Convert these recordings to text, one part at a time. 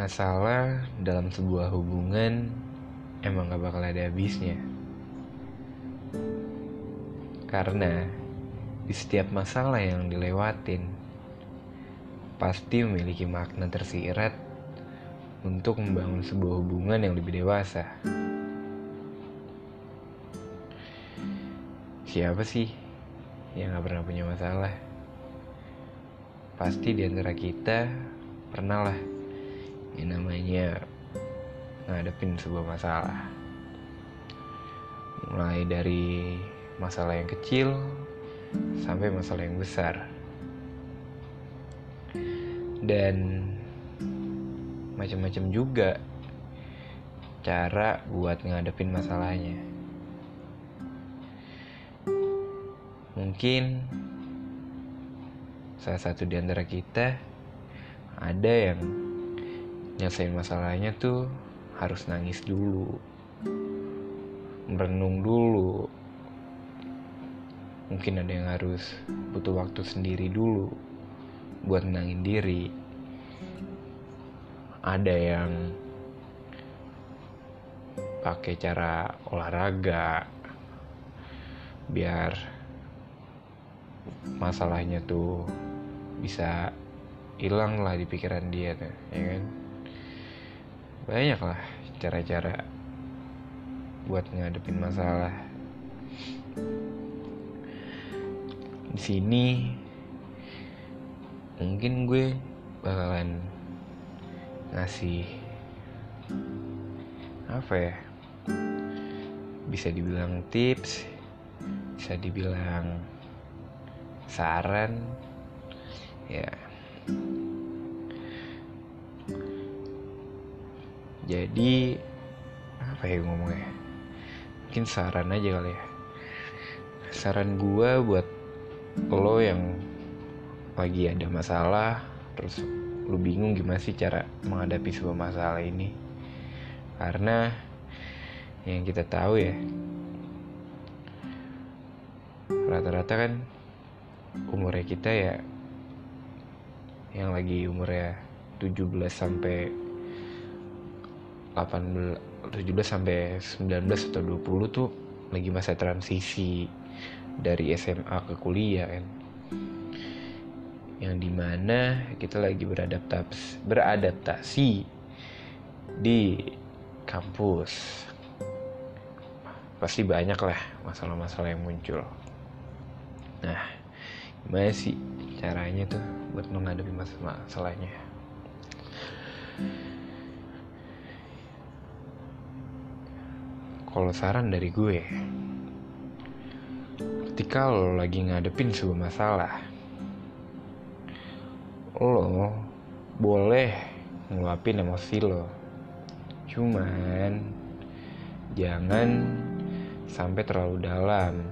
masalah dalam sebuah hubungan emang gak bakal ada habisnya. Karena di setiap masalah yang dilewatin pasti memiliki makna tersirat untuk membangun sebuah hubungan yang lebih dewasa. Siapa sih yang gak pernah punya masalah? Pasti di antara kita pernah lah yang namanya ngadepin sebuah masalah. Mulai dari masalah yang kecil sampai masalah yang besar. Dan macam-macam juga cara buat ngadepin masalahnya. Mungkin salah satu di antara kita ada yang nyelesain masalahnya tuh harus nangis dulu, merenung dulu. Mungkin ada yang harus butuh waktu sendiri dulu buat nenangin diri. Ada yang pakai cara olahraga biar masalahnya tuh bisa hilang lah di pikiran dia ya kan? Banyak lah cara-cara buat ngadepin masalah. Di sini mungkin gue bakalan ngasih apa ya? Bisa dibilang tips, bisa dibilang saran, ya jadi apa ya ngomongnya mungkin saran aja kali ya. Saran gue buat lo yang lagi ada masalah terus lu bingung gimana sih cara menghadapi sebuah masalah ini. Karena yang kita tahu ya rata-rata kan umurnya kita ya yang lagi umurnya 17 sampai 18 17 sampai 19 atau 20 tuh lagi masa transisi dari SMA ke kuliah kan. Yang di mana kita lagi beradaptasi beradaptasi di kampus. Pasti banyak lah masalah-masalah yang muncul. Nah gimana sih caranya tuh buat menghadapi masalahnya kalau saran dari gue ketika lo lagi ngadepin sebuah masalah lo boleh ngeluapin emosi lo. Cuman jangan sampai terlalu dalam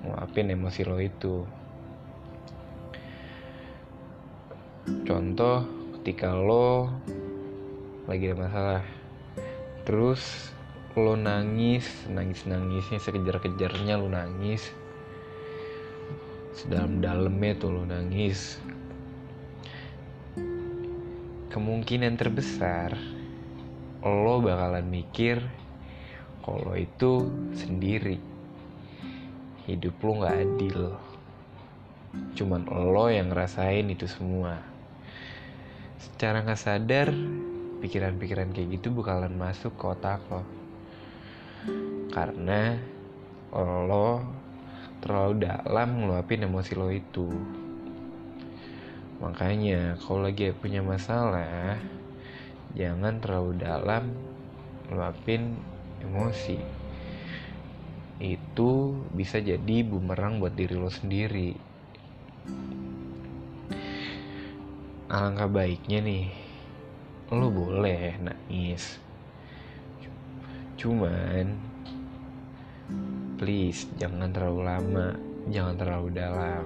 ngeluapin emosi lo itu. Contoh ketika lo lagi ada masalah terus lo nangis nangis nangisnya sekejar kejarnya lo nangis. Sedalam dalamnya tuh lo nangis. Kemungkinan terbesar lo bakalan mikir kalau itu sendiri. Hidup lo nggak adil. Cuman lo yang ngerasain itu semua. Secara nggak sadar pikiran-pikiran kayak gitu bakalan masuk ke otak lo karena lo terlalu dalam ngeluapin emosi lo itu. Makanya kalau lagi punya masalah jangan terlalu dalam ngeluapin emosi. Itu bisa jadi bumerang buat diri lo sendiri. Alangkah baiknya nih lo boleh nangis cuman please jangan terlalu lama jangan terlalu dalam.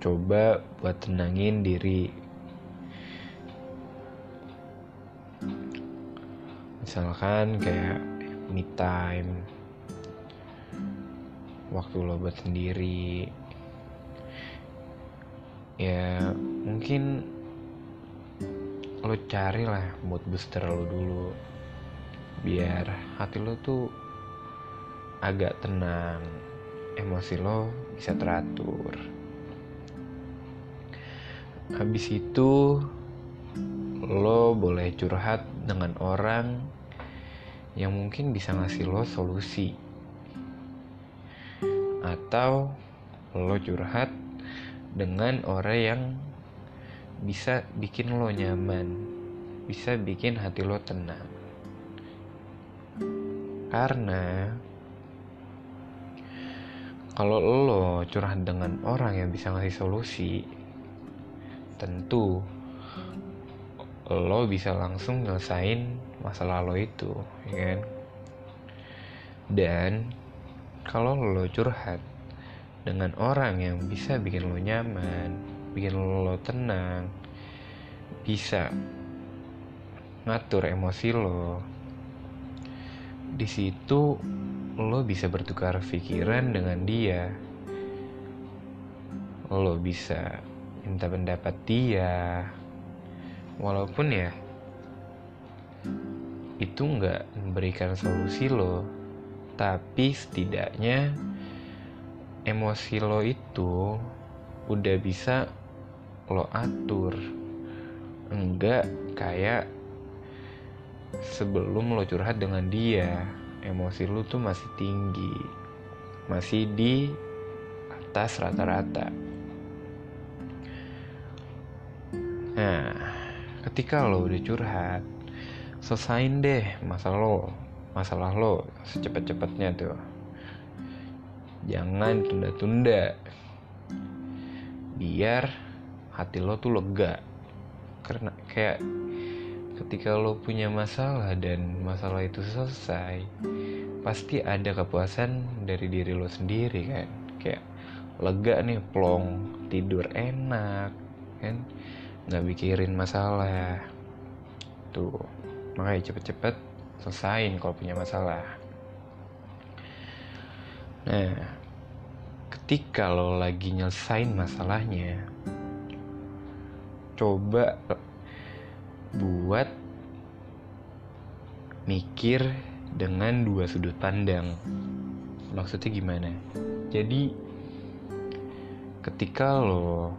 Coba buat tenangin diri. Misalkan kayak me time waktu lo buat sendiri. Ya mungkin lo carilah mood booster lo dulu biar hati lo tuh agak tenang emosi lo bisa teratur. Habis itu lo boleh curhat dengan orang yang mungkin bisa ngasih lo solusi. Atau lo curhat dengan orang yang bisa bikin lo nyaman bisa bikin hati lo tenang karena kalau lo curhat dengan orang yang bisa ngasih solusi tentu lo bisa langsung nyelesain masalah lo itu ya kan? Dan kalau lo curhat dengan orang yang bisa bikin lo nyaman bikin lo tenang bisa ngatur emosi lo di situ lo bisa bertukar pikiran dengan dia. Lo bisa minta pendapat dia. Walaupun ya itu nggak memberikan solusi lo. Tapi setidaknya emosi lo itu udah bisa lo atur. Enggak kayak sebelum lo curhat dengan dia emosi lo tuh masih tinggi masih di atas rata-rata. Nah ketika lo udah curhat selesain deh masalah lo masalah lo secepat-cepatnya tuh. Jangan tunda-tunda. Biar hati lo tuh lega. Karena kayak ketika lo punya masalah dan masalah itu selesai pasti ada kepuasan dari diri lo sendiri kan? Kayak lega nih plong tidur enak kan? Nggak mikirin masalah. Tuh makanya cepet-cepet selesain kalau punya masalah. Nah ketika lo lagi nyelesain masalahnya coba buat mikir dengan dua sudut pandang maksudnya gimana jadi ketika lo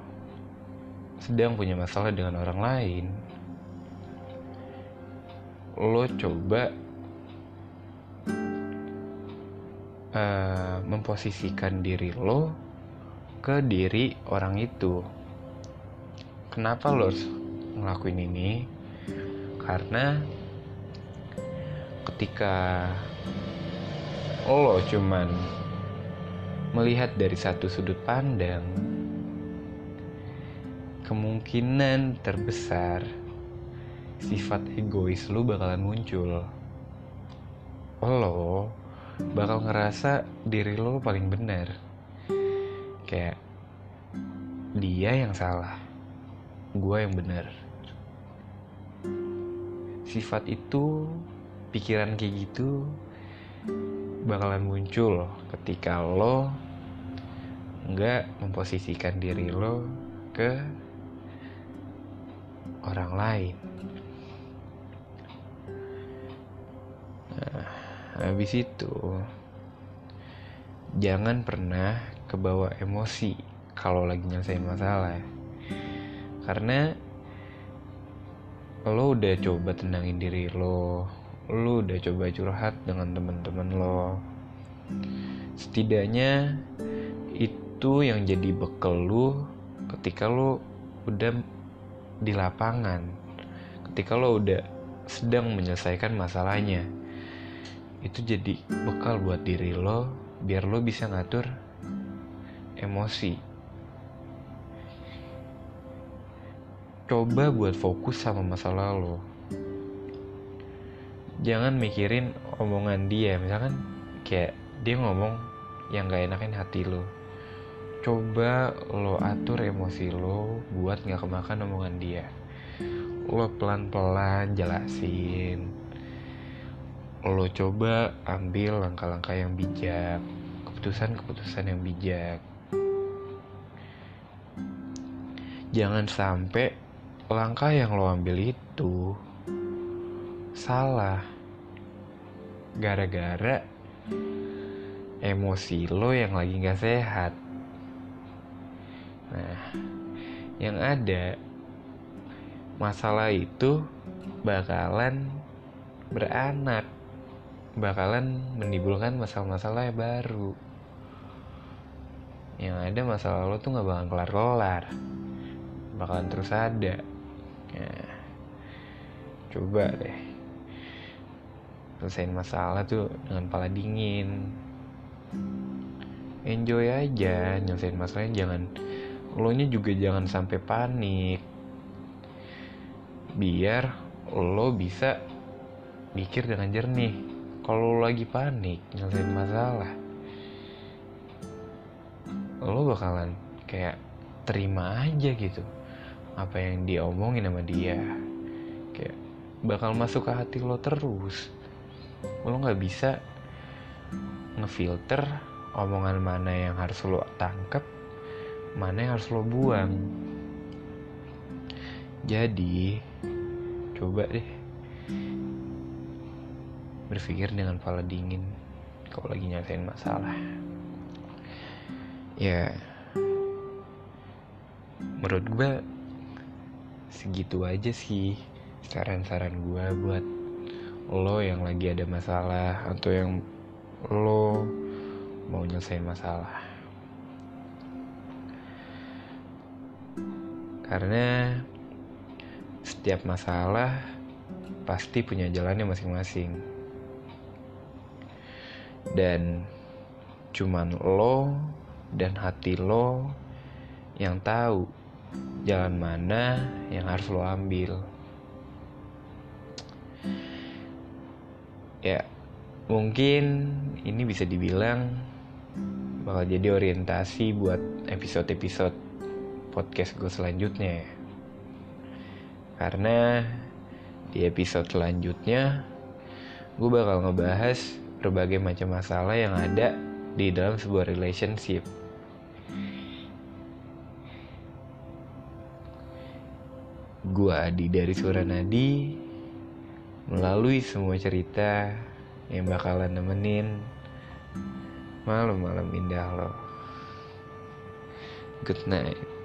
sedang punya masalah dengan orang lain lo coba uh, memposisikan diri lo ke diri orang itu. Kenapa lo harus ngelakuin ini? Karena ketika lo cuman melihat dari satu sudut pandang, kemungkinan terbesar sifat egois lu bakalan muncul. Lo bakal ngerasa diri lo paling benar. Kayak dia yang salah, gue yang benar. Sifat itu, pikiran kayak gitu bakalan muncul ketika lo nggak memposisikan diri lo ke orang lain. habis itu jangan pernah kebawa emosi kalau lagi nyelesain masalah karena lo udah coba tenangin diri lo lo udah coba curhat dengan teman-teman lo. Setidaknya itu yang jadi bekal lo ketika lo udah di lapangan ketika lo udah sedang menyelesaikan masalahnya. Itu jadi bekal buat diri lo biar lo bisa ngatur emosi coba buat fokus sama masalah lo jangan mikirin omongan dia. Misalkan kayak dia ngomong yang gak enakin hati lo coba lo atur emosi lo buat gak kemakan omongan dia. Lo pelan-pelan jelasin. Lo coba ambil langkah-langkah yang bijak, keputusan-keputusan yang bijak. Jangan sampai langkah yang lo ambil itu salah. Gara-gara emosi lo yang lagi gak sehat. Nah yang ada masalah itu bakalan beranak. Bakalan menimbulkan masalah-masalah yang baru. Yang ada masalah lo tuh nggak bakalan kelar-kelar. Bakalan terus ada coba deh. Selesaiin masalah tuh dengan pala dingin. Enjoy aja nyelesain masalahnya jangan lo nya juga jangan sampai panik. Biar lo bisa mikir dengan jernih. Kalau lo lagi panik nyelesain masalah lo bakalan kayak terima aja gitu apa yang dia omongin sama dia bakal masuk ke hati lo terus. Lo nggak bisa ngefilter omongan mana yang harus lo tangkap mana yang harus lo buang. Jadi coba deh berpikir dengan kepala dingin kalau lagi nyelesain masalah. Ya menurut gue segitu aja sih saran-saran gue buat lo yang lagi ada masalah atau yang lo mau nyelesain masalah karena setiap masalah pasti punya jalannya masing-masing dan cuman lo dan hati lo yang tahu jalan mana yang harus lo ambil. Ya, mungkin ini bisa dibilang bakal jadi orientasi buat episode-episode podcast gue selanjutnya ya. Karena di episode selanjutnya gue bakal ngebahas berbagai macam masalah yang ada di dalam sebuah relationship. Gua Adi dari Suranadi melalui semua cerita yang bakalan nemenin malam-malam indah lo. Good night.